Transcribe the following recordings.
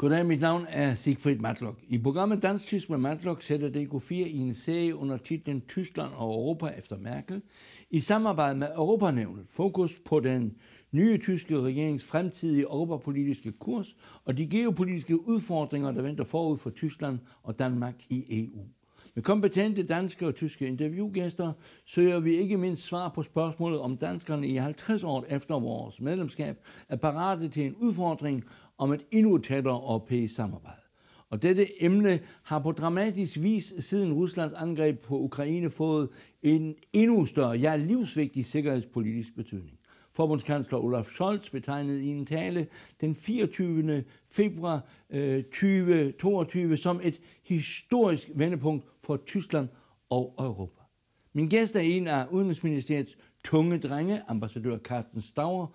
Goddag, mit navn er Sigfrid Matlock. I programmet Dansk Tysk med Matlock sætter DK4 i en serie under titlen Tyskland og Europa efter Merkel i samarbejde med Europanævnet fokus på den nye tyske regerings fremtidige europapolitiske kurs og de geopolitiske udfordringer, der venter forud for Tyskland og Danmark i EU. Med kompetente danske og tyske interviewgæster søger vi ikke mindst svar på spørgsmålet, om danskerne i 50 år efter vores medlemskab er parate til en udfordring om et endnu tættere europæisk samarbejde. Og dette emne har på dramatisk vis siden Ruslands angreb på Ukraine fået en endnu større, ja livsvigtig sikkerhedspolitisk betydning. Forbundskansler Olaf Scholz betegnede i en tale den 24. februar øh, 2022 som et historisk vendepunkt for Tyskland og Europa. Min gæst er en af Udenrigsministeriets tunge drenge, ambassadør Carsten Stauer,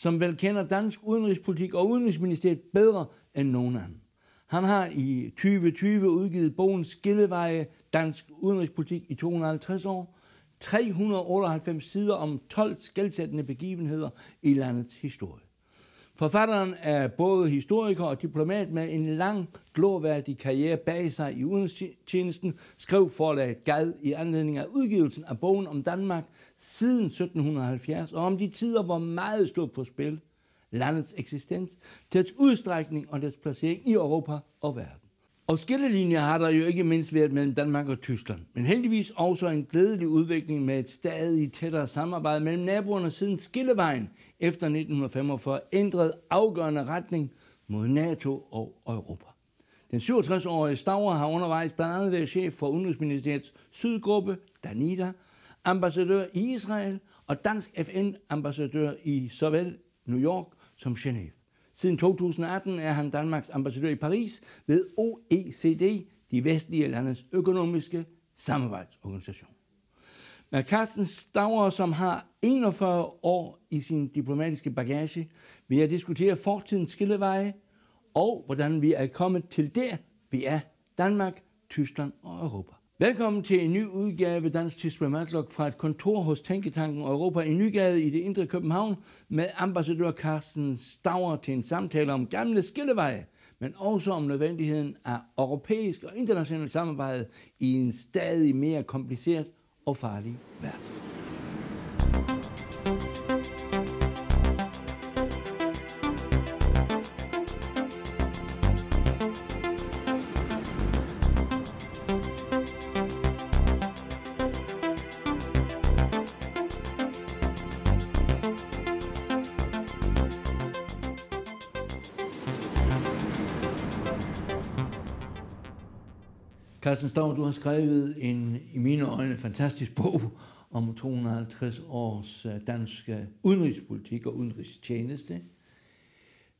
som vel kender dansk udenrigspolitik og Udenrigsministeriet bedre end nogen anden. Han har i 2020 udgivet bogen Skilleveje Dansk Udenrigspolitik i 250 år, 398 sider om 12 skældsættende begivenheder i landets historie. Forfatteren er både historiker og diplomat med en lang, glorværdig karriere bag sig i udenrigstjenesten, skrev forlaget Gad i anledning af udgivelsen af bogen om Danmark siden 1770, og om de tider, hvor meget stod på spil, landets eksistens, dets udstrækning og dets placering i Europa og verden. Og skillelinjer har der jo ikke mindst været mellem Danmark og Tyskland, men heldigvis også en glædelig udvikling med et stadig tættere samarbejde mellem naboerne siden skillevejen efter 1945 ændrede afgørende retning mod NATO og Europa. Den 67-årige Stauer har undervejs blandt andet været chef for Udenrigsministeriets sydgruppe, Danida, ambassadør i Israel og dansk FN-ambassadør i såvel New York som Genève. Siden 2018 er han Danmarks ambassadør i Paris ved OECD, de vestlige landes økonomiske samarbejdsorganisation. Med Carsten Stauer, som har 41 år i sin diplomatiske bagage, vil jeg diskutere fortidens skilleveje og hvordan vi er kommet til der, vi er Danmark, Tyskland og Europa. Velkommen til en ny udgave Dansk Tysk med Matlock fra et kontor hos Tænketanken Europa i Nygade i det indre København med ambassadør Carsten Stauer til en samtale om gamle skilleveje, men også om nødvendigheden af europæisk og internationalt samarbejde i en stadig mere kompliceret og farlig verden. Carsten Stav, du har skrevet en, i mine øjne, fantastisk bog om 250 års øh, dansk øh, udenrigspolitik og udenrigstjeneste.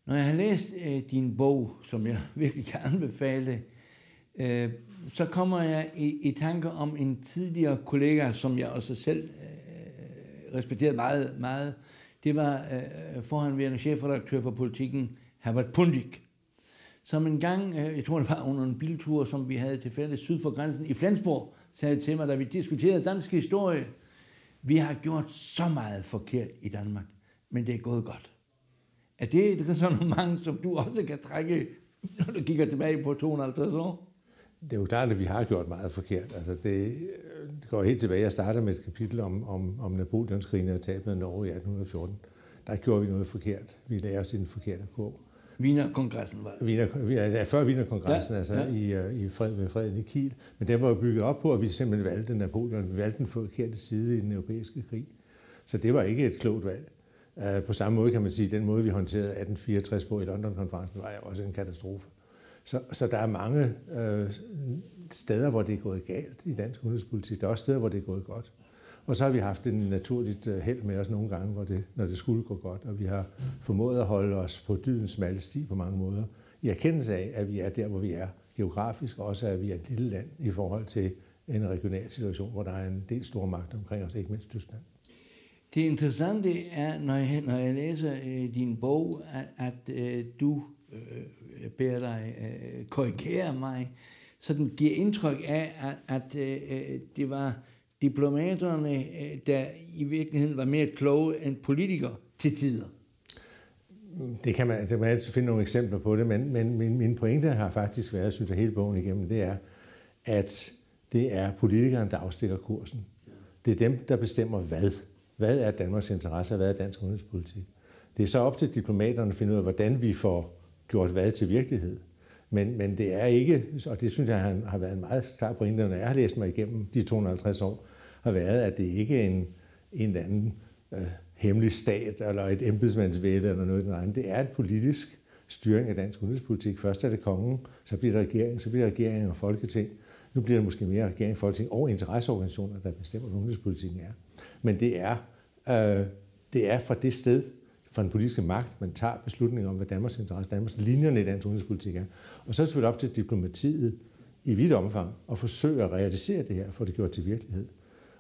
Når jeg har læst øh, din bog, som jeg virkelig kan anbefale, øh, så kommer jeg i, i tanker om en tidligere kollega, som jeg også selv øh, respekterede meget, meget. Det var øh, øh forhanværende chefredaktør for politikken, Herbert Pundik som en gang, øh, jeg tror det var under en biltur, som vi havde til fælles syd for grænsen i Flensborg, sagde til mig, da vi diskuterede dansk historie, vi har gjort så meget forkert i Danmark, men det er gået godt. Er det et resonemang, som du også kan trække, når du kigger tilbage på 250 år? Det er jo klart, at vi har gjort meget forkert. Altså det, øh, det går helt tilbage. Jeg starter med et kapitel om, om, om Napoleonskrigen og tabet af Norge i 1814. Der gjorde vi noget forkert. Vi lagde os i den forkerte kurv. Wiener-kongressen var Wiener, ja, før Wiener-kongressen, ja, altså ja. i, øh, i fred, ved freden i Kiel. Men det var jo bygget op på, at vi simpelthen valgte Napoleon. Vi valgte den forkerte side i den europæiske krig. Så det var ikke et klogt valg. Uh, på samme måde kan man sige, at den måde, vi håndterede 1864 på i London-konferencen, var jo også en katastrofe. Så, så der er mange uh, steder, hvor det er gået galt i dansk udenrigspolitik. Der er også steder, hvor det er gået godt. Og så har vi haft en naturligt øh, held med os nogle gange, hvor det, når det skulle gå godt, og vi har formået at holde os på dydens smalle sti på mange måder, i erkendelse af, at vi er der, hvor vi er geografisk, og også at vi er et lille land i forhold til en regional situation, hvor der er en del store magter omkring os, ikke mindst Tyskland. Det interessante er, når jeg, når jeg læser øh, din bog, at, at øh, du øh, beder dig øh, korrigere mig, så den giver indtryk af, at, at øh, øh det var diplomaterne, øh, der i virkeligheden var mere kloge end politikere til tider? det kan man, det kan man altid finde nogle eksempler på det, men, men min, min pointe har faktisk været, synes jeg, hele bogen igennem, det er, at det er politikerne, der afstikker kursen. Det er dem, der bestemmer hvad. Hvad er Danmarks interesse, og hvad er dansk udenrigspolitik? Det er så op til diplomaterne at finde ud af, hvordan vi får gjort hvad til virkelighed. Men, men det er ikke, og det synes jeg han har været en meget klar pointe, når jeg har læst mig igennem de 250 år, har været, at det ikke er en, en eller anden øh, hemmelig stat eller et embedsmandsvæde eller noget andet. Det er en politisk styring af dansk udenrigspolitik. Først er det kongen, så bliver det regering, så bliver det regering og folketing. Nu bliver det måske mere regering, folketing og interesseorganisationer, der bestemmer, hvad udenrigspolitikken er. Men det er, øh, det er fra det sted, fra den politiske magt, man tager beslutninger om, hvad Danmarks interesse, Danmarks linjerne i dansk udenrigspolitik er. Og så er det selvfølgelig op til diplomatiet i vidt omfang at forsøge at realisere det her, for det gjort til virkelighed.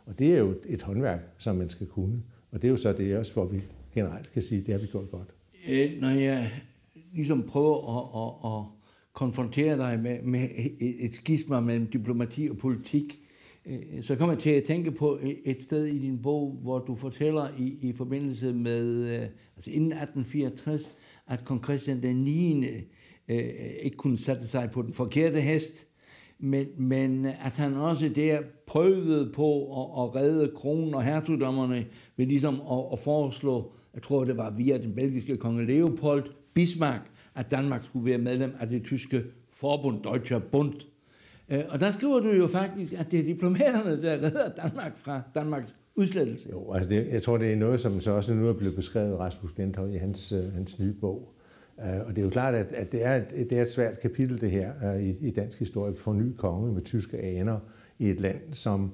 Og det er jo et håndværk, som man skal kunne. Og det er jo så det også, hvor vi generelt kan sige, at det har vi gjort godt. Øh, når jeg ligesom prøver at, at, at konfrontere dig med, med et skisma mellem diplomati og politik, øh, så kommer jeg til at tænke på et sted i din bog, hvor du fortæller i, i forbindelse med, øh, altså inden 1864, at kong Christian den 9. Øh, ikke kunne sætte sig på den forkerte hest, men, men at han også der prøvede på at, at redde kronen og hertugdommerne ved ligesom at, at foreslå, jeg tror det var via den belgiske konge Leopold Bismarck, at Danmark skulle være medlem af det tyske forbund, Deutscher Bund. Øh, og der skriver du jo faktisk, at det er diplomaterne, der redder Danmark fra Danmarks udslettelse. Jo, altså det, jeg tror, det er noget, som så også nu er blevet beskrevet af Rasmus Gentov i hans, øh, hans nye bog. Øh, og det er jo klart, at, at det, er et, det er et svært kapitel, det her, øh, i, i dansk historie, for ny konge med tyske aner i et land, som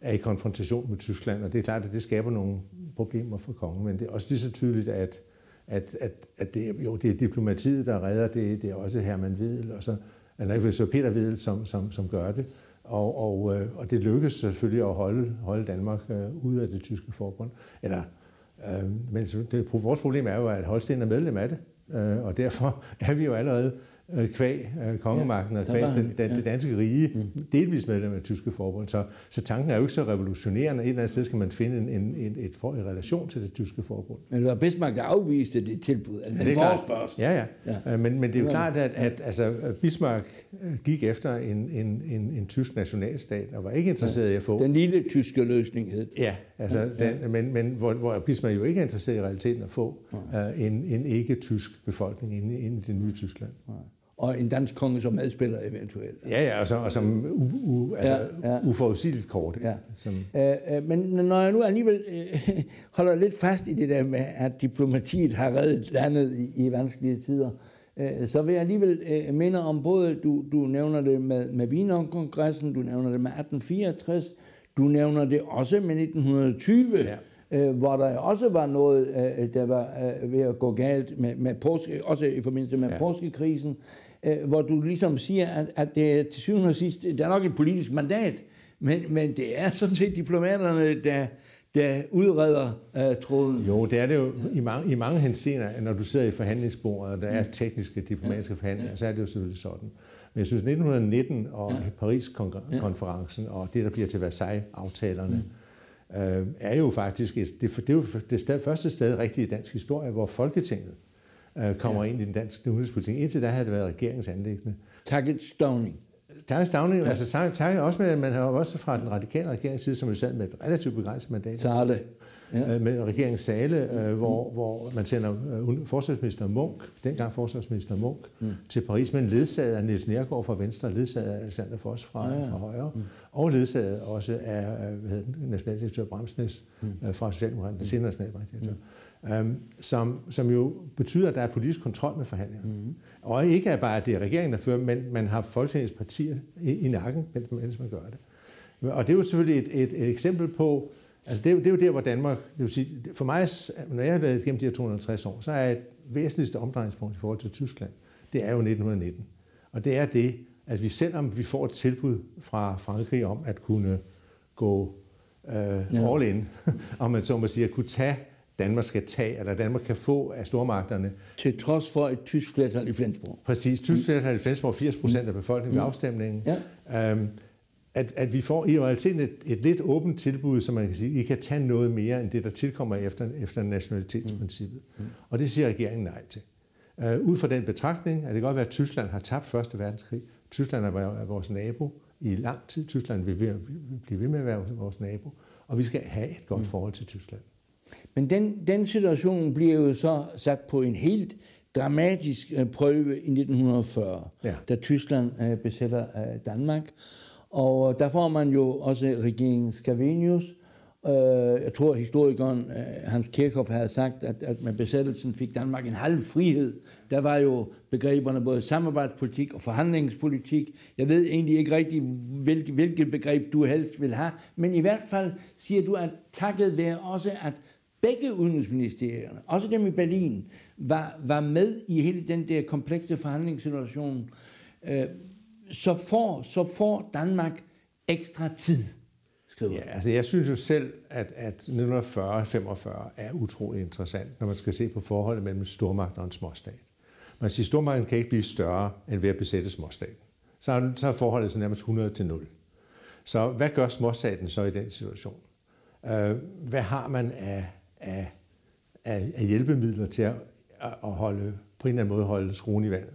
er i konfrontation med Tyskland. Og det er klart, at det skaber nogle problemer for kongen. Men det er også lige så tydeligt, at at, at, at det, jo, det er diplomatiet, der redder det. Det er også Herman Wedel, og så, eller ikke så Peter Wedel, som, som, som gør det. Og, og, øh, og det lykkes selvfølgelig at holde, holde Danmark øh, ude af det tyske forbund. Eller, øh, men det, vores problem er jo, at Holsten er medlem af det, og derfor er vi jo allerede øh, kvæg øh, kongemagten og kvæg den, den, det danske rige, mm. delvis medlem af tyske forbund. Så, så tanken er jo ikke så revolutionerende. Et eller andet sted skal man finde en, en, en, et, for, en relation til det tyske forbund. Men det var Bismarck, der afviste det tilbud, altså er klart. Ja, ja. ja. Øh, men, men det er jo klart, at, at altså, Bismarck øh, gik efter en, en, en, en tysk nationalstat, og var ikke interesseret ja. i at få... Den lille tyske løsning hed Ja, altså, ja. Den, men, men hvor, hvor Bismarck jo ikke er interesseret i realiteten at få uh, en, en ikke-tysk befolkning inde, inde i det nye Tyskland. Ja og en dansk konge som medspiller eventuelt. Ja, ja, og, så, og som u, u, altså, ja, ja. uforudsigeligt kort. Ja. Som... Øh, men når jeg nu alligevel øh, holder lidt fast i det der med, at diplomatiet har reddet landet i, i vanskelige tider, øh, så vil jeg alligevel øh, minde om både, du, du nævner det med, med Wiener-kongressen, du nævner det med 1864, du nævner det også med 1920, ja øh, hvor der også var noget, øh, der var øh, ved at gå galt med, med påske, også i forbindelse med ja. påskekrisen øh, hvor du ligesom siger, at, at det er til syvende og sidst, det er nok et politisk mandat, men, men det er sådan set diplomaterne, der, der udreder øh, tråden. Jo, det er det jo i mange, i mange henseender, når du sidder i forhandlingsbordet, og der er tekniske diplomatiske ja. forhandlinger, så er det jo selvfølgelig sådan. Men jeg synes, 1919 og ja. Paris-konferencen og det, der bliver til Versailles-aftalerne, mm. øh, er jo faktisk, det, det er jo det sted, første sted rigtig i dansk historie, hvor Folketinget øh, kommer ja. ind i den danske udenrigspolitik. Indtil da havde det været regeringens anlæggende. Takket Stowning. Takket Stowning, ja. altså takket også med, at man har også fra den radikale regerings side, som jo sad med et relativt begrænset mandat. Sale. Ja. Øh, med regeringens sale, øh, hvor, hvor man sender øh, forsvarsminister Munk, dengang forsvarsminister Munk, mm. til Paris, men ledsaget af Niels Nergård fra Venstre, ledsaget af Alexander Foss fra, ja, fra Højre, mm. og ledsaget også af hvad hedder den, nationaldirektør Bramsnes mm. fra Socialdemokraterne, mm. senere nationaldirektør. Mm øhm, som, som jo betyder, at der er politisk kontrol med forhandlingerne. Mm. Og ikke er bare, at det er regeringen, der fører, men man har Folketingets partier i, i nakken, mens man gør det. Og det er jo selvfølgelig et, et, et eksempel på, altså det er, det er jo der, hvor Danmark, det vil sige, for mig, når jeg har været igennem de her 250 år, så er et væsentligste omdrejningspunkt i forhold til Tyskland, det er jo 1919. Og det er det, at vi selvom vi får et tilbud fra Frankrig om at kunne gå øh, ja. all in, om man så må sige, at kunne tage Danmark skal tage, eller Danmark kan få af stormagterne. Til trods for et tysk flertal i Flensborg. Præcis, tysk flertal i Flensborg, 80 procent af befolkningen ved mm. afstemningen. Ja. Øhm, at, at vi får i realiteten et, et lidt åbent tilbud, så man kan sige, I kan tage noget mere end det, der tilkommer efter, efter nationalitetsprincippet. Mm. Mm. Og det siger regeringen nej til. Uh, ud fra den betragtning, at det godt være, at Tyskland har tabt Første Verdenskrig. Tyskland er vores nabo i lang tid. Tyskland vil blive ved med at være vores nabo. Og vi skal have et godt mm. forhold til Tyskland. Men den, den situation bliver jo så sat på en helt dramatisk øh, prøve i 1940, ja. da Tyskland øh, besætter øh, Danmark. Og der får man jo også regeringen Scavenius. Jeg tror, historikeren Hans Kirchhoff havde sagt, at, at med besættelsen fik Danmark en halv frihed. Der var jo begreberne både samarbejdspolitik og forhandlingspolitik. Jeg ved egentlig ikke rigtig, hvilket, hvilket begreb du helst vil have, men i hvert fald siger du, at takket være også, at begge udenrigsministerierne, også dem i Berlin, var, var med i hele den der komplekse forhandlingssituation, øh, så, får, så får Danmark ekstra tid. Skriver. Ja, altså jeg synes jo selv, at, at 1940-45 er utrolig interessant, når man skal se på forholdet mellem stormagt og en småstat. Man siger, at stormagten kan ikke blive større end ved at besætte småstaten. Så er, så er forholdet så nærmest 100 til 0. Så hvad gør småstaten så i den situation? Øh, hvad har man af af, af, af hjælpemidler til at, at holde, på en eller anden måde holde skruen i vandet.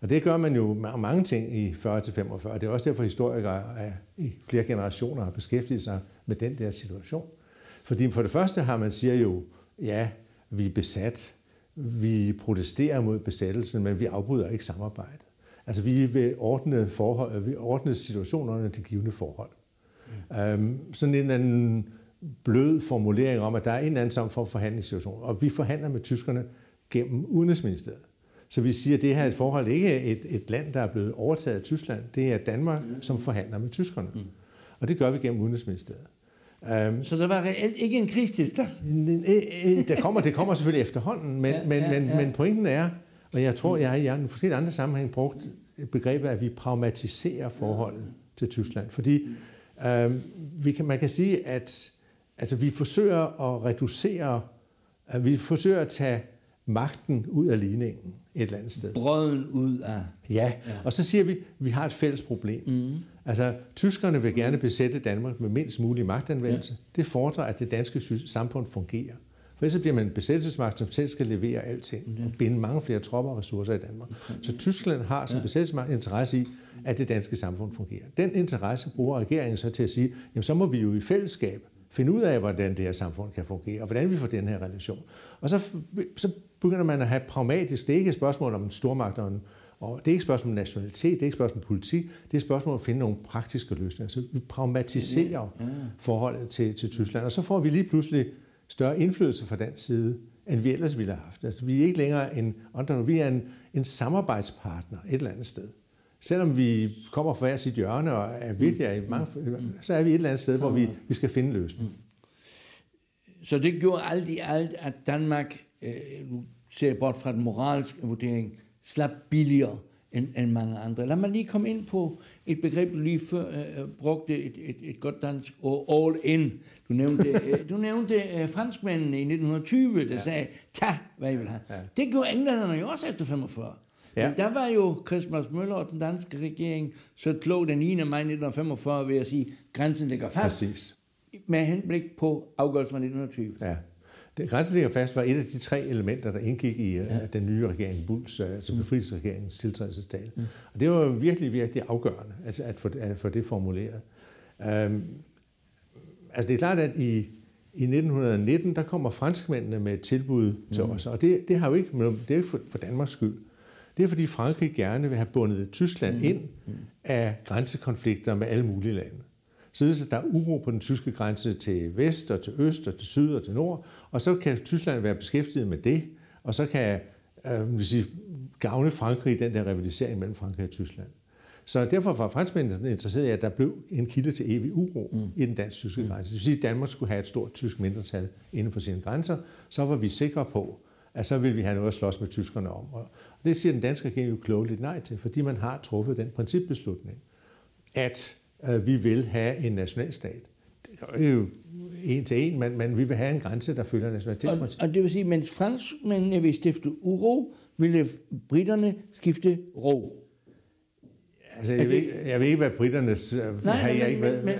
Og det gør man jo mange ting i 40-45. Det er også derfor, historikere i flere generationer har beskæftiget sig med den der situation. Fordi for det første har man siger jo, ja, vi er besat, vi protesterer mod besættelsen, men vi afbryder ikke samarbejdet. Altså vi vil ordne, forhold, vi ordne situationer under de givende forhold. Mm. Um, sådan en eller anden blød formulering om, at der er en eller anden form for forhandlingssituation. Og vi forhandler med tyskerne gennem Udenrigsministeriet. Så vi siger, at det her er et forhold ikke et, et land, der er blevet overtaget af Tyskland. Det er Danmark, som forhandler med tyskerne. Mm. Og det gør vi gennem Udenrigsministeriet. Um, så der var reelt ikke en krigstilstand? der kommer, det kommer selvfølgelig efterhånden, men, ja, men, ja, men, ja. men pointen er, og jeg tror, jeg har i en forskellige andre sammenhæng brugt begrebet, at vi pragmatiserer forholdet til Tyskland. Fordi um, vi kan, man kan sige, at Altså vi forsøger at reducere, at vi forsøger at tage magten ud af ligningen et eller andet sted. Brøden ud af... Ja, ja. og så siger vi, at vi har et fælles problem. Mm. Altså, tyskerne vil gerne besætte Danmark med mindst mulig magtanvendelse. Ja. Det fordrer, at det danske samfund fungerer. For ellers bliver man en besættelsesmagt, som selv skal levere alting og binde mange flere tropper og ressourcer i Danmark. Så Tyskland har som ja. besættelsesmagt interesse i, at det danske samfund fungerer. Den interesse bruger regeringen så til at sige, jamen så må vi jo i fællesskab finde ud af, hvordan det her samfund kan fungere, og hvordan vi får den her relation. Og så, så begynder man at have pragmatisk, det er ikke et spørgsmål om stormagt og, en, og det er ikke et spørgsmål om nationalitet, det er ikke et spørgsmål om politik, det er et spørgsmål om at finde nogle praktiske løsninger. Så vi pragmatiserer ja. forholdet til, til Tyskland, og så får vi lige pludselig større indflydelse fra den side, end vi ellers ville have haft. Altså, vi er ikke længere en, vi er en, en samarbejdspartner et eller andet sted selvom vi kommer fra hver sit hjørne og er vigtige i mange, mm. mm. så er vi et eller andet sted, hvor vi, vi skal finde løsning. Mm. Så det gjorde alt i alt, at Danmark, øh, nu ser jeg bort fra den moralske vurdering, slap billigere end, end mange andre. Lad mig lige komme ind på et begreb, du lige før øh, brugte et, et, et godt dansk all in. Du nævnte, øh, du nævnte øh, franskmændene i 1920, der ja. sagde, tag, hvad I vil have. Ja. Det gjorde englænderne jo også efter 45. Ja. Men der var jo Christmas Møller og den danske regering så klog den 9. maj 1945 ved at sige, at grænsen ligger fast. Præcis. Med henblik på afgørelsen fra 1920. Ja. Det, grænsen ligger fast var et af de tre elementer, der indgik i ja. uh, den nye regering, Bulls, uh, altså befrielsesregeringens tiltrædelsesdag. Mm. Og det var virkelig, virkelig afgørende altså at, få, at få det formuleret. Um, altså det er klart, at i, i 1919, der kommer franskmændene med et tilbud til mm. os, og det, det har jo ikke det er for, for Danmarks skyld. Det er fordi Frankrig gerne vil have bundet Tyskland mm. ind af grænsekonflikter med alle mulige lande. Så der er uro på den tyske grænse til vest og til øst og til syd og til nord, og så kan Tyskland være beskæftiget med det, og så kan øh, vil sige, gavne Frankrig den der rivalisering mellem Frankrig og Tyskland. Så derfor var franskmændene interesseret i, at der blev en kilde til evig uro mm. i den dansk-tyske grænse. Det vil sige, at Danmark skulle have et stort tysk mindretal inden for sine grænser. Så var vi sikre på, at så vil vi have noget at slås med tyskerne om. Og det siger den danske regering jo klogeligt nej til, fordi man har truffet den principbeslutning, at øh, vi vil have en nationalstat. Det er jo en til en, men, men vi vil have en grænse, der følger nationalitetsprincippet. Og, og det vil sige, at mens franskmændene øh, vil stifte uro, ville britterne skifte ro altså, jeg, det, ved, ikke, jeg ved ikke, hvad britternes... Nej, har jeg ikke, men, men,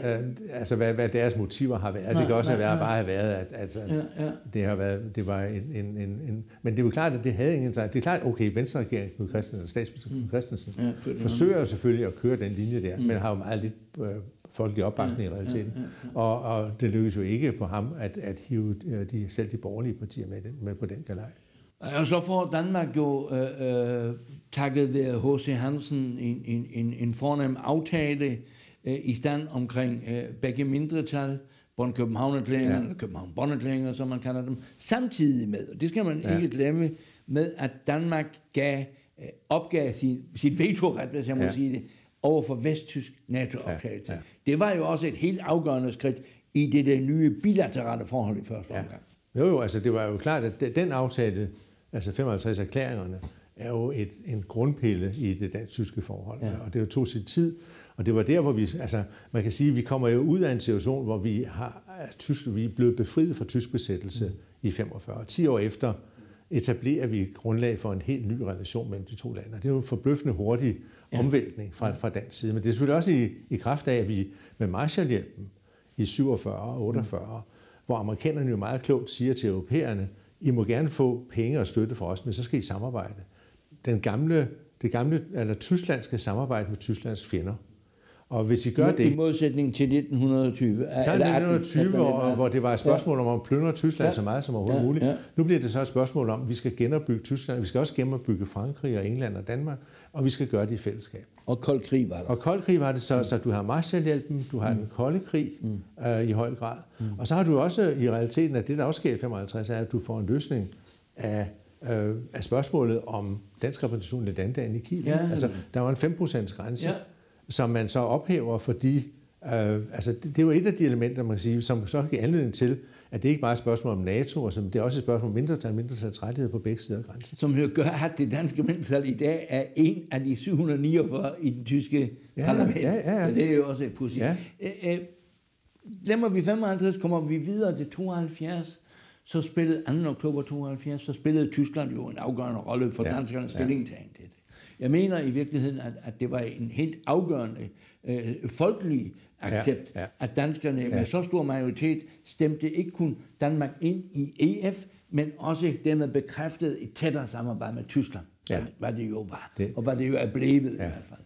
altså, hvad, hvad deres motiver har været. Nej, det kan også nej, have været, bare have været, at altså, ja, ja. det har været, det var en, en, en, en, Men det er jo klart, at det havde ingen sig. Det er klart, okay, Venstre regering, Knud Christensen, statsminister Knud mm. Christensen, ja, forsøger selvfølgelig at køre den linje der, mm. men har jo meget lidt øh, folkelig opbakning ja, i realiteten. Ja, ja, ja. Og, og det lykkedes jo ikke på ham at, at hive øh, de, selv de borgerlige partier med, den, med på den galej. Og så får Danmark jo øh, øh, takket ved H.C. Hansen en, en, en, en fornem aftale øh, i stand omkring øh, begge mindretal, Bonn københavn ja. eller københavn bonn som man kalder dem, samtidig med, og det skal man ja. ikke glemme, med at Danmark gav, øh, opgav sin, sit vetoret, hvis jeg må ja. sige det, over for vesttysk NATO-optagelse. Ja. Ja. Det var jo også et helt afgørende skridt i det der nye bilaterale forhold i første omgang. Ja. Jo, jo, altså det var jo klart, at den aftale, altså 55 erklæringerne, er jo et, en grundpille i det dansk-tyske forhold. Ja. Og det jo tog sin tid, og det var der, hvor vi, altså man kan sige, at vi kommer jo ud af en situation, hvor vi, har, tysk, vi er blevet befriet fra tysk besættelse mm. i 45. 10 år efter etablerer vi grundlag for en helt ny relation mellem de to lande. Det er jo en forbløffende hurtig omvæltning fra, fra dansk side. Men det er selvfølgelig også i, i kraft af, at vi med Marshallhjælpen i 47 og 48, mm. hvor amerikanerne jo meget klogt siger til europæerne, i må gerne få penge og støtte fra os, men så skal I samarbejde. Den gamle, det gamle, eller Tyskland skal samarbejde med Tysklands fjender. Og hvis I gør det... I modsætning til 1920. Eller 1920, 18, hvor, hvor det var et spørgsmål ja. om at plyndre Tyskland ja. så meget som overhovedet ja. muligt. Ja. Nu bliver det så et spørgsmål om, at vi skal genopbygge Tyskland. Vi skal også genopbygge Frankrig og England og Danmark. Og vi skal gøre det i fællesskab. Og kold krig var der. Og kold krig var det så, mm. så du har Marshallhjælpen, du har mm. den kolde krig mm. øh, i høj grad. Mm. Og så har du også i realiteten, at det der også sker i 55, er, at du får en løsning af, øh, af spørgsmålet om dansk repræsentation i landet i Kiel. Ja. Altså, der var en 5% grænse. Ja som man så ophæver, fordi øh, altså, det, det er jo et af de elementer, man kan sige, som så giver anledning til, at det ikke bare er et spørgsmål om NATO, og som det er også et spørgsmål om mindretal, mindretals rettigheder på begge sider af grænsen. Som jo gør, at det danske mindretal i dag er en af de 749 i den tyske ja, parlament. Ja, ja, ja. det er jo også et pudsigt. Ja. Øh, Glemmer vi 55, kommer vi videre til 72, så spillede 2. oktober 72, så spillede Tyskland jo en afgørende rolle for ja, danskernes stillingtagen til det. Jeg mener i virkeligheden, at, at det var en helt afgørende øh, folkelig accept, ja, ja. at danskerne ja. med så stor majoritet stemte ikke kun Danmark ind i EF, men også dermed bekræftede et tættere samarbejde med Tyskland, ja. hvad det jo var, det. og hvad det jo er blevet ja. i hvert fald.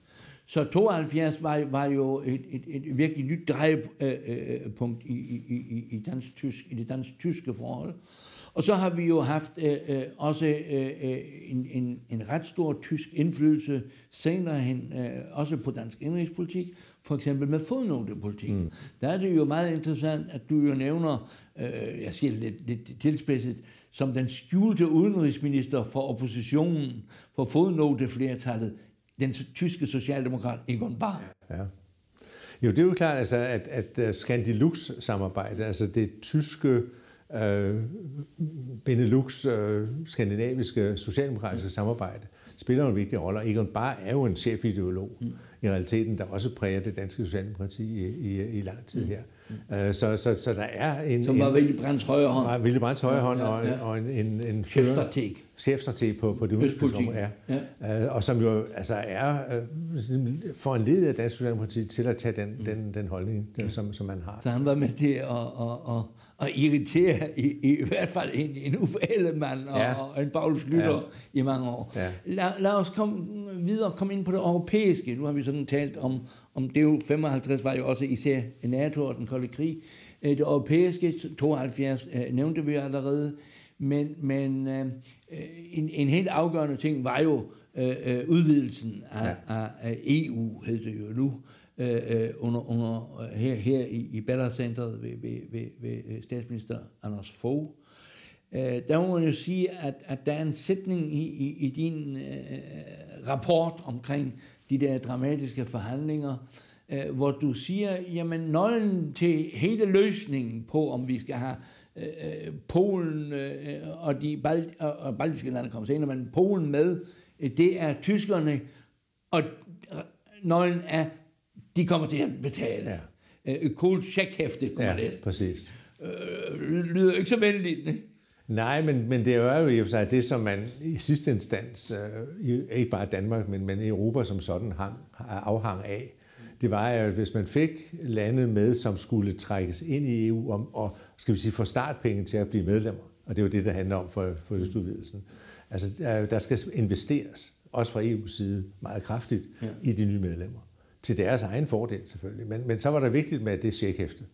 Så 72 var, var jo et, et, et virkelig nyt drejepunkt i, i, i, i, dansk-tysk, i det dansk-tyske forhold. Og så har vi jo haft øh, øh, også øh, øh, en, en, en ret stor tysk indflydelse senere hen, øh, også på dansk indrigspolitik, for eksempel med fodnotepolitik. Mm. Der er det jo meget interessant, at du jo nævner, øh, jeg siger lidt, lidt tilspidset, som den skjulte udenrigsminister for oppositionen, for fodnoteflertallet, den tyske socialdemokrat Egon Bahr. Ja. Jo, det er jo klart, altså, at, at øh, Skandilux-samarbejde, altså det tyske øh, Benelux, øh, skandinaviske socialdemokratiske samarbejde, spiller en vigtig rolle, og Egon Bahr er jo en chefideolog mm. i realiteten, der også præger det danske socialdemokrati i, i, i lang tid her. Mm. Øh, så, så, så der er en... Som var Willy Brandts højre hånd. Var Willy Brandts højre hånd, ja, ja, ja. og en, en, en chefstrateg. Chefstrateg på, på det udenrigspolitiske område, ja. ja. Øh, og som jo altså er øh, for en led af dansk socialdemokrati til at tage den, mm. den, den holdning, som, som man har. Så han var med til at, at, at at irritere i, i, i hvert fald en, en Uffe Ellemann og, ja. og en Paul Slytter ja. i mange år. Ja. Lad, lad os komme videre komme ind på det europæiske. Nu har vi sådan talt om, om det jo 55 var jo også især NATO og den kolde krig. Øh, det europæiske, 72 øh, nævnte vi allerede, men, men øh, en, en helt afgørende ting var jo øh, udvidelsen af, ja. af, af EU, hed det jo nu, Øh, øh, under, under, øh, her, her i, i Ballercenteret ved, ved, ved, ved øh, statsminister Anders Fogh. Øh, der må man jo sige, at, at der er en sætning i, i, i din øh, rapport omkring de der dramatiske forhandlinger, øh, hvor du siger, jamen nøglen til hele løsningen på, om vi skal have øh, Polen øh, og de balt, og, og baltiske lande kommer senere, men Polen med, det er tyskerne, og nøglen er de kommer til at betale. Øh, cool checkhæfte, kunne ja, man læse. præcis. Øh, lyder ikke så venligt, ne? Nej, men, men det er jo i og for sig det, som man i sidste instans, øh, ikke bare Danmark, men, men Europa som sådan hang, afhang af. Det var jo, at hvis man fik lande med, som skulle trækkes ind i EU om, og skal vi sige, få startpenge til at blive medlemmer, og det er jo det, der handler om for, for østudvidelsen. Altså, der skal investeres, også fra EU's side, meget kraftigt ja. i de nye medlemmer. Til deres egen fordel selvfølgelig. Men, men så var det vigtigt med det checkhæfte.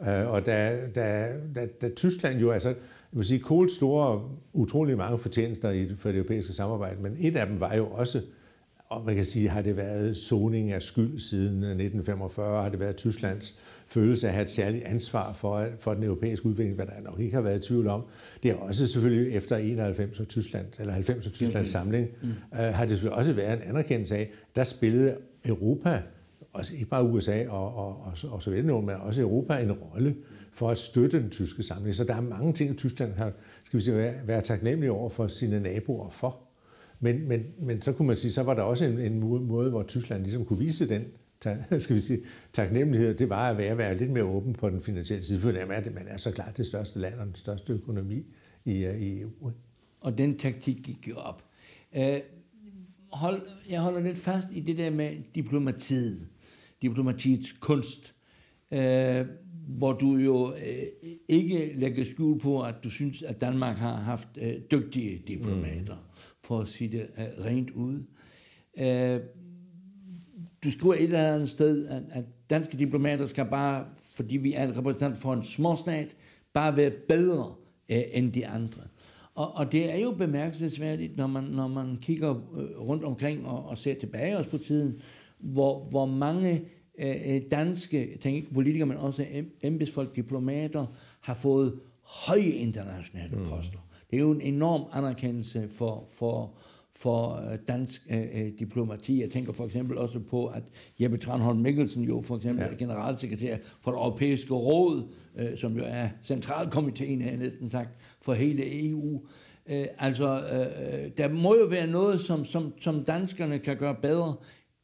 Øh, og da, da, da, da Tyskland jo, altså, jeg vil sige, Kohl store utrolig mange fortjenester i, for det europæiske samarbejde, men et af dem var jo også, og man kan sige, har det været zoning af skyld siden 1945, har det været Tysklands følelse af at have et særligt ansvar for, for den europæiske udvikling, hvad der nok ikke har været i tvivl om. Det er også selvfølgelig efter 91 og Tyskland, eller 90 og Tysklands samling, mm. øh, har det selvfølgelig også været en anerkendelse af, der spillede Europa, også ikke bare USA og, og, og, og Sovjetunionen, men også Europa en rolle for at støtte den tyske samling. Så der er mange ting, Tyskland har, skal vi sige, være, være taknemmelig over for sine naboer for. Men, men, men så kunne man sige, så var der også en, en måde, hvor Tyskland ligesom kunne vise den skal vi sige, taknemmelighed, det var at være, være lidt mere åben på den finansielle side, for man er så klart det største land og den største økonomi i, øh, i EU. Og den taktik gik jo op. Uh, hold, jeg holder lidt fast i det der med diplomatiet, diplomatiets kunst. Uh, hvor du jo øh, ikke lægger skjul på, at du synes, at Danmark har haft øh, dygtige diplomater, mm. for at sige det øh, rent ud. Øh, du skriver et eller andet sted, at, at danske diplomater skal bare, fordi vi er en repræsentant for en småstat, bare være bedre øh, end de andre. Og, og det er jo bemærkelsesværdigt, når man, når man kigger øh, rundt omkring og, og ser tilbage også på tiden, hvor, hvor mange Øh, danske, jeg tænker ikke politikere, men også embedsfolk, diplomater, har fået høje internationale mm. poster. Det er jo en enorm anerkendelse for, for, for øh, dansk øh, diplomati. Jeg tænker for eksempel også på, at Jeppe Tranholm Mikkelsen jo for eksempel ja. er generalsekretær for det europæiske råd, øh, som jo er centralkomiteen, har jeg næsten sagt, for hele EU. Øh, altså, øh, der må jo være noget, som, som, som danskerne kan gøre bedre,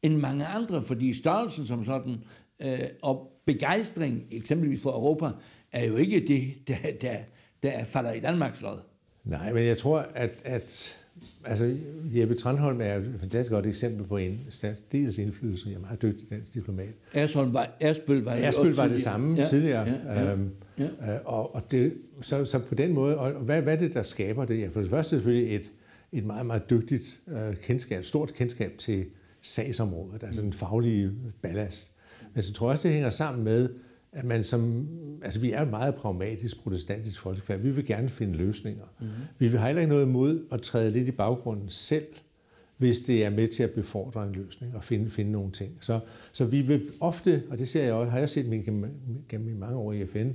end mange andre, fordi størrelsen som sådan øh, og begejstring, eksempelvis for Europa, er jo ikke det, der, der, der falder i Danmarks lod. Nej, men jeg tror, at, at altså, Jeppe Trandholm er et fantastisk godt eksempel på en dels indflydelse. Jeg er meget dygtig dansk diplomat. Ersholm var, Ersbøl var, Ersbøl var det samme ja, tidligere. Ja, ja, øhm, ja. Øh, og, og det, så, så på den måde, og hvad, hvad er det, der skaber det? Ja, for det første selvfølgelig et, et meget, meget dygtigt øh, kendskab, stort kendskab til sagsområdet, altså den faglige ballast. Men så tror jeg også, det hænger sammen med, at man som, altså vi er et meget pragmatisk protestantisk folkefærd. Vi vil gerne finde løsninger. Mm. Vi vil heller ikke noget imod at træde lidt i baggrunden selv, hvis det er med til at befordre en løsning og finde, finde nogle ting. Så, så vi vil ofte, og det ser jeg også, har jeg set gennem, gennem mange år i FN,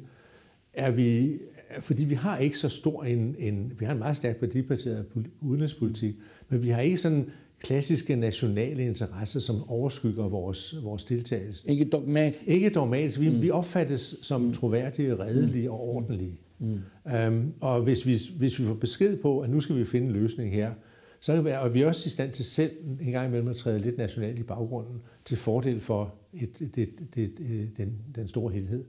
er vi, fordi vi har ikke så stor en, en vi har en meget stærk værdibaseret udenrigspolitik, men vi har ikke sådan klassiske nationale interesser, som overskygger vores, vores deltagelse. Ikke dogmatisk. Ikke dogmatisk. Vi, mm. vi opfattes som mm. troværdige, redelige og ordentlige. Mm. Um, og hvis vi, hvis vi får besked på, at nu skal vi finde en løsning her, så kan vi, og vi er også i stand til selv en gang imellem at træde lidt nationalt i baggrunden til fordel for et, det, det, det, den, den store helhed.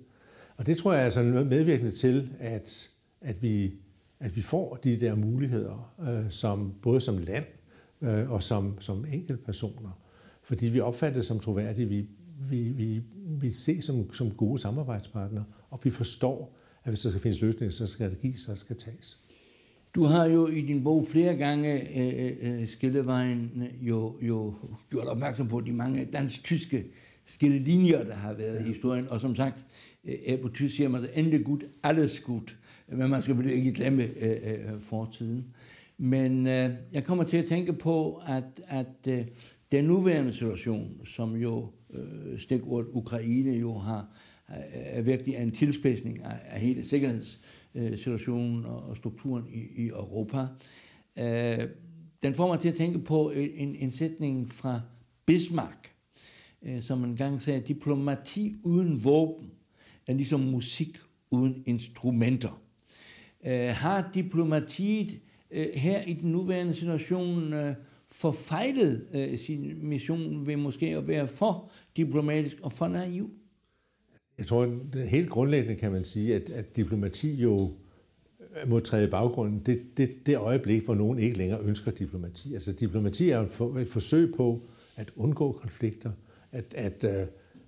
Og det tror jeg er altså medvirkende til, at, at, vi, at vi får de der muligheder, øh, som både som land øh, og som, som enkeltpersoner. Fordi vi opfatter det som troværdige, vi, vi, vi, vi ses som, som gode samarbejdspartnere, og vi forstår, at hvis der skal findes løsninger, så skal det gives, og skal tages. Du har jo i din bog flere gange øh, øh, skillevejen jo, jo gjort opmærksom på de mange dansk-tyske skillelinjer, der har været ja. i historien. Og som sagt, øh, på tysk siger man, endelig godt, alles godt. Men man skal vel ikke glemme øh, øh, fortiden. Men øh, jeg kommer til at tænke på, at, at øh, den nuværende situation, som jo øh, stikordet Ukraine jo har, øh, er virkelig en tilspidsning af, af hele sikkerhedssituationen øh, og strukturen i, i Europa. Øh, den får mig til at tænke på øh, en, en sætning fra Bismarck, øh, som en gang sagde, diplomati uden våben er ligesom musik uden instrumenter. Øh, har diplomatiet øh, her i den nuværende situation øh, forfejlet øh, sin mission ved måske at være for diplomatisk og for naiv? Jeg tror, at helt grundlæggende kan man sige, at, at diplomati jo øh, må træde i baggrunden, det, det, det øjeblik, hvor nogen ikke længere ønsker diplomati. Altså diplomati er et, et forsøg på at undgå konflikter, at, at øh,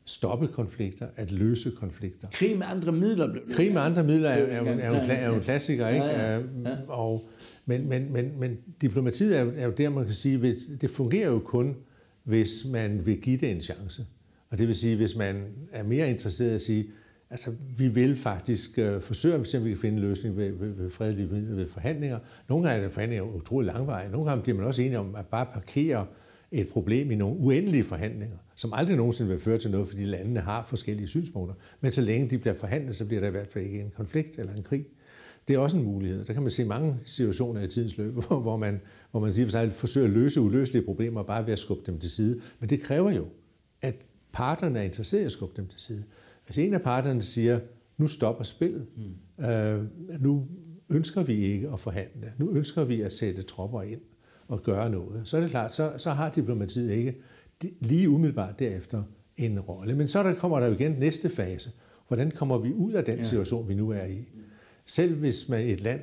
stoppe konflikter, at løse konflikter. Krig med andre midler. Krig med andre midler er, er, er, er, er jo en klassiker, ikke? Ja, ja, ja. Og, men, men, men, men diplomatiet er jo, er jo der, man kan sige, hvis, det fungerer jo kun, hvis man vil give det en chance. Og det vil sige, hvis man er mere interesseret i at sige, altså vi vil faktisk øh, forsøge, at vi kan finde en løsning ved, ved, ved fredelige ved, ved forhandlinger. Nogle gange er det forhandlinger utrolig langvarige. Nogle gange bliver man også enige om at bare parkere et problem i nogle uendelige forhandlinger, som aldrig nogensinde vil føre til noget, fordi landene har forskellige synspunkter. Men så længe de bliver forhandlet, så bliver der i hvert fald ikke en konflikt eller en krig. Det er også en mulighed. Der kan man se mange situationer i tidens løb, hvor man, hvor man siger, at forsøger at løse uløselige problemer bare ved at skubbe dem til side. Men det kræver jo, at parterne er interesserede i at skubbe dem til side. Hvis en af parterne siger, nu stopper spillet, mm. øh, nu ønsker vi ikke at forhandle, nu ønsker vi at sætte tropper ind og gøre noget, så er det klart, så, så har diplomatiet ikke lige umiddelbart derefter en rolle. Men så der kommer der jo igen næste fase. Hvordan kommer vi ud af den situation, vi nu er i? Selv hvis man et land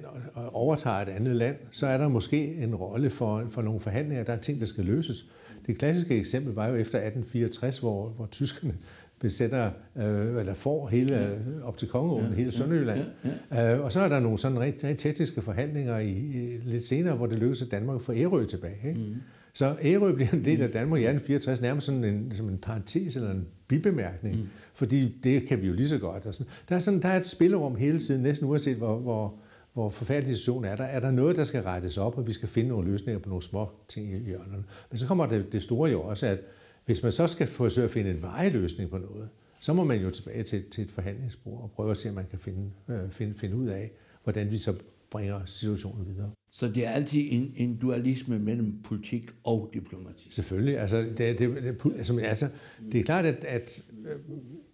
overtager et andet land, så er der måske en rolle for, for nogle forhandlinger. Der er ting, der skal løses. Det klassiske eksempel var jo efter 1864, hvor, hvor tyskerne besætter, øh, eller får hele, ja. op til Kongeåen, ja, hele Sønderjylland. Ja, ja. Øh, og så er der nogle sådan rigtig, rigtig tekniske forhandlinger i, i, lidt senere, hvor det lykkes at Danmark får Ærø tilbage. Ikke? Mm. Så Ærø bliver en del af Danmark i 1864, nærmest sådan en, som en parentes eller en bibemærkning, mm. fordi det kan vi jo lige så godt. Og sådan. Der, er sådan, der er et spillerum hele tiden, næsten uanset hvor, hvor, hvor forfærdelig situation er der, er der noget, der skal rettes op, og vi skal finde nogle løsninger på nogle små ting i hjørnerne. Men så kommer det, det store jo også, at hvis man så skal forsøge at finde en vejeløsning på noget, så må man jo tilbage til, til et forhandlingsbord og prøve at se, om man kan finde, øh, finde, finde ud af, hvordan vi så bringer situationen videre. Så det er altid en, en dualisme mellem politik og diplomati? Selvfølgelig. Altså, det, det, det, altså, altså, det er klart, at, at øh,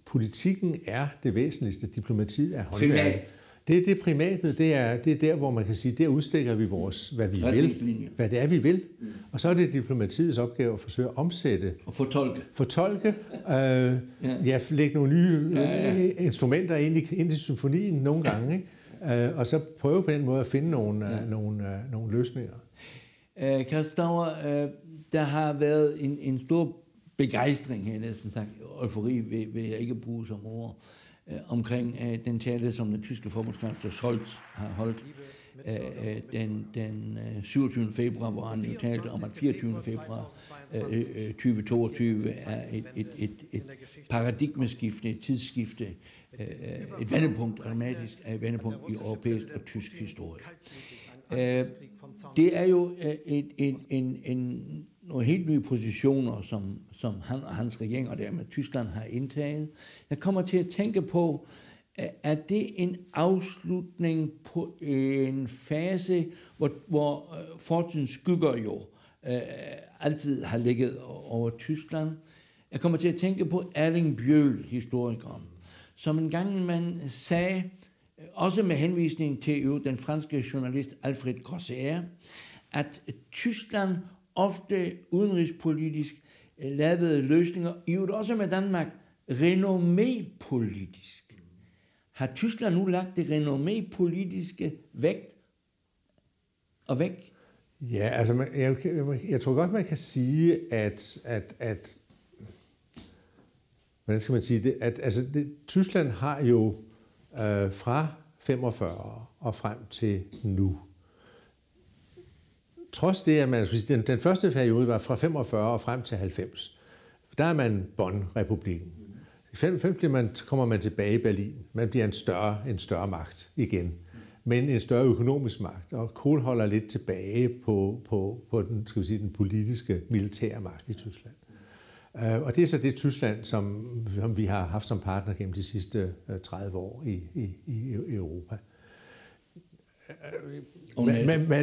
politikken er det væsentligste. Diplomatiet er håndværket. Det, det primate, det er, det er der, hvor man kan sige, der udstikker vi vores, hvad vi vil, hvad det er, vi vil. Mm. Og så er det diplomatiets opgave at forsøge at omsætte. Og fortolke. Fortolke. Øh, ja. ja, lægge nogle nye ja, ja. Øh, instrumenter ind i, ind i symfonien nogle gange. Ikke? Øh, og så prøve på den måde at finde nogle, ja. nogle, nogle løsninger. Øh, Karstauer, øh, der har været en, en stor begejstring her, næsten sagt, eufori vil, vil jeg ikke bruge som ord, øh, Øh, omkring øh, den tale, som den tyske forbundskansler Scholz har holdt øh, øh den, den øh, 27. februar, hvor han jo talte om, at 24. februar øh, øh 2022 er et, et, et, et paradigmeskifte, et tidsskifte, øh, et vendepunkt, dramatisk et vendepunkt i europæisk og tysk historie. Øh, det er jo øh, et, en, en, en, nogle helt nye positioner, som, som han og hans regering, og dermed Tyskland, har indtaget. Jeg kommer til at tænke på, er det en afslutning på en fase, hvor, hvor øh, fortidens skygger jo øh, altid har ligget over Tyskland? Jeg kommer til at tænke på Erling Bjøl, historikeren, som en gang man sagde, øh, også med henvisning til jo den franske journalist Alfred Grosser, at Tyskland ofte udenrigspolitisk øh, lavede løsninger, i øvrigt også med Danmark, renommépolitisk. Har Tyskland nu lagt det renommépolitiske vægt og væk? Ja, altså man, jeg, jeg, jeg tror godt, man kan sige, at, at, at hvordan skal man sige det, at altså, det, Tyskland har jo øh, fra 45 og frem til nu trods det, at man, altså, den, den første periode var fra 45 og frem til 90, der er man Bonn-republiken. I 95 bliver man, kommer man tilbage i Berlin. Man bliver en større, en større magt igen. Men en større økonomisk magt. Og Kohl holder lidt tilbage på, på, på den, skal vi sige, den politiske, militære magt i Tyskland. Øh, og det er så det Tyskland, som, som vi har haft som partner gennem de sidste øh, 30 år i, i, i Europa.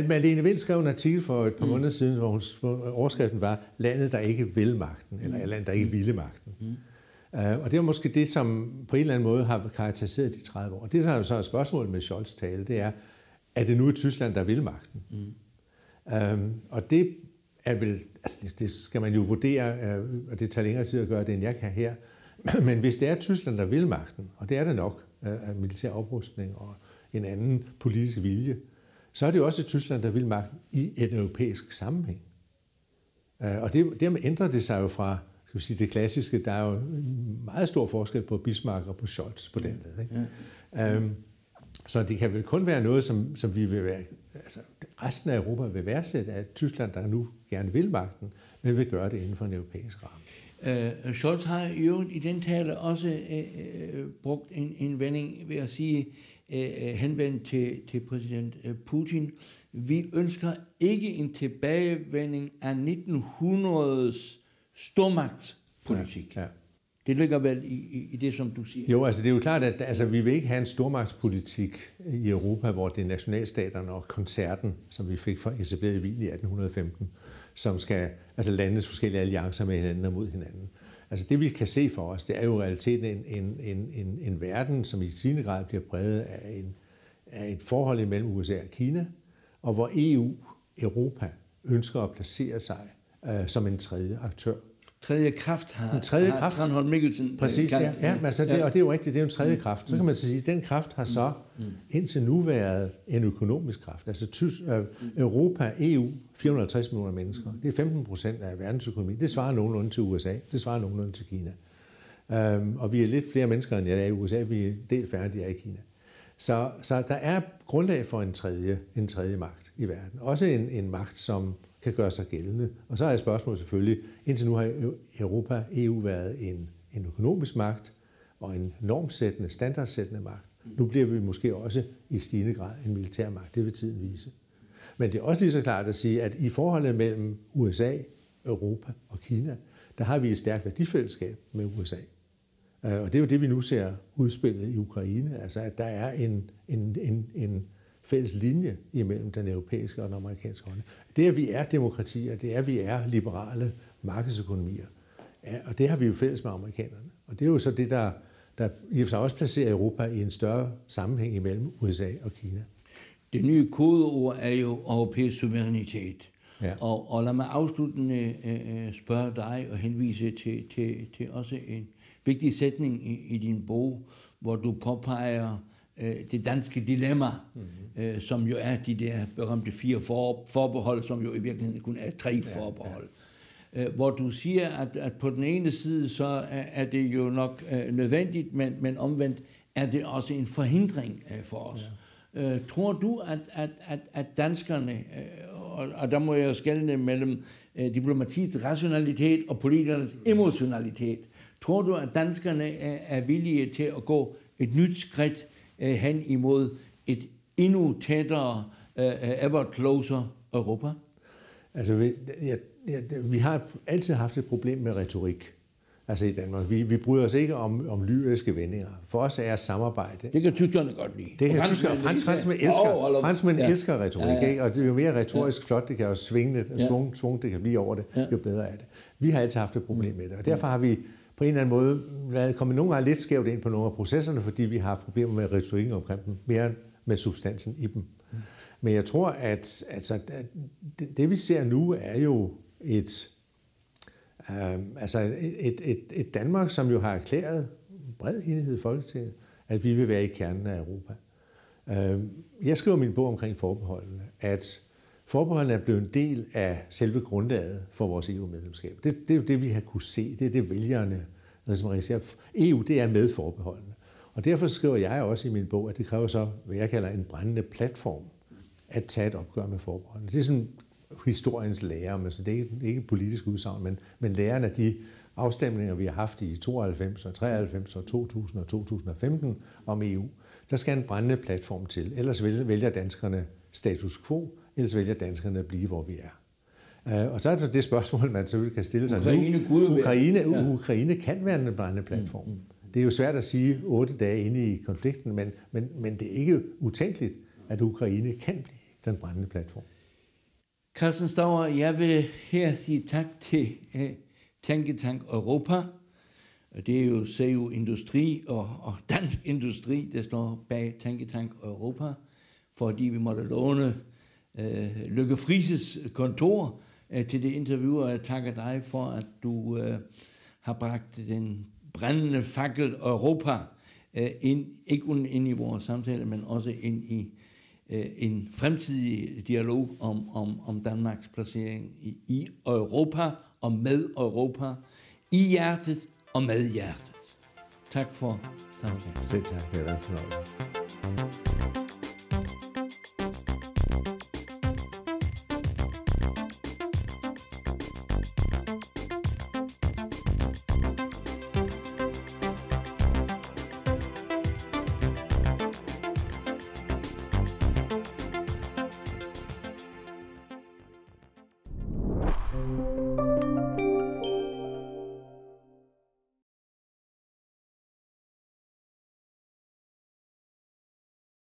Malene Vind skrev en artikel for et par mm. måneder siden, hvor, hun, hvor overskriften var, landet, der ikke vil magten, eller mm. landet, der ikke mm. ville magten. Mm. Uh, og det er måske det, som på en eller anden måde har karakteriseret de 30 år. Og det, som så er spørgsmålet med Scholz tale, det er, er det nu Tyskland, der vil magten? Mm. Um, og det er vel, altså det, skal man jo vurdere, uh, og det tager længere tid at gøre det, end jeg kan her. Men hvis det er Tyskland, der vil magten, og det er det nok, uh, af militær oprustning og en anden politisk vilje, så er det jo også Tyskland, der vil magten i en europæisk sammenhæng. Øh, og det, dermed ændrer det sig jo fra skal vi sige, det klassiske, der er jo meget stor forskel på Bismarck og på Scholz på den måde. Ikke? Ja. Øhm, så det kan vel kun være noget, som, som vi vil være, altså resten af Europa vil værdsætte, at Tyskland, der nu gerne vil magten, men vil gøre det inden for en europæisk ramme. Uh, Scholz har jo i den tale også uh, brugt en, en vending ved at sige, henvendt til, til præsident Putin, vi ønsker ikke en tilbagevending af 1900's stormagtspolitik. Ja, ja. Det ligger vel i, i, i det, som du siger. Jo, altså det er jo klart, at altså, vi vil ikke have en stormagtspolitik i Europa, hvor det er nationalstaterne og koncerten, som vi fik fra etableret i Wien i 1815, som skal altså landes forskellige alliancer med hinanden og mod hinanden. Altså det, vi kan se for os, det er jo i realiteten en, en, en, en, en verden, som i sin grad bliver præget af, en, af et forhold mellem USA og Kina, og hvor EU, Europa, ønsker at placere sig øh, som en tredje aktør tredje kraft har, en tredje kraft. har Tranholm Mikkelsen øh, Præcis, ja. ja men altså, det, ja. og det er jo rigtigt, det er jo en tredje mm. kraft. Så kan man sige, at den kraft har så mm. mm. indtil nu været en økonomisk kraft. Altså Tys, øh, Europa, EU, 450 millioner mennesker. Det er 15 procent af verdensøkonomien. Det svarer nogenlunde til USA. Det svarer nogenlunde til Kina. Um, og vi er lidt flere mennesker, end jeg er i USA. Vi er del færdige i Kina. Så, så der er grundlag for en tredje, en tredje magt i verden. Også en, en magt, som kan gøre sig gældende. Og så er spørgsmålet selvfølgelig, indtil nu har Europa, EU været en, en økonomisk magt og en normsættende, standardsættende magt. Nu bliver vi måske også i stigende grad en militær magt. Det vil tiden vise. Men det er også lige så klart at sige, at i forholdet mellem USA, Europa og Kina, der har vi et stærkt værdifællesskab med USA. Øh, og det er jo det, vi nu ser udspillet i Ukraine, altså at der er en, en, en, en fælles linje imellem den europæiske og den amerikanske holdning. Det, at vi er demokratier, det er, at vi er liberale markedsøkonomier, ja, og det har vi jo fælles med amerikanerne. Og det er jo så det, der, der i sig også placerer Europa i en større sammenhæng imellem USA og Kina. Det nye kodeord er jo europæisk suverænitet. Ja. Og, og lad mig afsluttende øh, spørge dig og henvise til, til, til også en vigtig sætning i, i din bog, hvor du påpeger øh, det danske dilemma, mm-hmm. øh, som jo er de der berømte fire for, forbehold, som jo i virkeligheden kun er tre ja, forbehold. Ja. Øh, hvor du siger, at, at på den ene side, så er, er det jo nok øh, nødvendigt, men, men omvendt er det også en forhindring øh, for os. Ja. Øh, tror du, at, at, at, at danskerne, øh, og, og der må jeg skælne mellem øh, diplomatiets rationalitet og politikernes emotionalitet, tror du, at danskerne er, er villige til at gå et nyt skridt øh, hen imod et endnu tættere, øh, ever closer Europa? Altså, vi, ja, ja, vi har altid haft et problem med retorik. Altså i Danmark. Vi, vi bryder os ikke om, om lyriske vendinger. For os er samarbejde. Det kan tyskerne godt lide. Det kan tyskerne. Frans, franskmænd elsker, oh, franskmænd ja. elsker retorik. Ja, ja. Ikke? Og det er jo mere retorisk ja. flot, det kan jo svinge lidt, ja. svung, svung, det kan blive over det, ja. jo bedre er det. Vi har altid haft et problem med det. Og derfor har vi på en eller anden måde været kommet nogle gange lidt skævt ind på nogle af processerne, fordi vi har haft problemer med retorikken omkring dem, mere med substansen i dem. Mm. Men jeg tror, at altså, det, det vi ser nu er jo et, øh, altså et, et, et Danmark, som jo har erklæret bred enighed i Folketinget, at vi vil være i kernen af Europa. Øh, jeg skriver min bog omkring forbeholdene, at forbeholdene er blevet en del af selve grundlaget for vores EU-medlemskab. Det, det er jo det, vi har kunne se. Det er det, vælgerne som registrerer. EU, det er med forbeholdene. Og derfor skriver jeg også i min bog, at det kræver så, hvad jeg kalder en brændende platform, at tage et opgør med forbeholdene. Det er sådan historiens lærer, men det er ikke, ikke politisk udsagn, men, men læren af de afstemninger, vi har haft i 92 og 93 og 2000 og 2015 om EU, der skal en brændende platform til. Ellers vælger danskerne status quo, ellers vælger danskerne at blive, hvor vi er. Uh, og så er det det spørgsmål, man selvfølgelig kan stille sig. Ukraine, Gud Ukraine, ja. Ukraine kan være en brændende platform. Mm, mm. Det er jo svært at sige otte dage inde i konflikten, men, men, men det er ikke utænkeligt, at Ukraine kan blive den brændende platform. Carsten Stauer, jeg vil her sige tak til uh, Tænketank Europa. Det er jo CU Industri og, og Dansk Industri, der står bag Tænketank Europa, fordi vi måtte låne øh, Lykke Frises kontor øh, til det interview, og jeg takker dig for, at du øh, har bragt den brændende fakkel Europa øh, ind, ikke kun ind i vores samtale, men også ind i øh, en fremtidig dialog om, om, om Danmarks placering i, i Europa og med Europa, i hjertet og med hjertet. Tak for samtalen. Selv tak, det er en fornøjelse.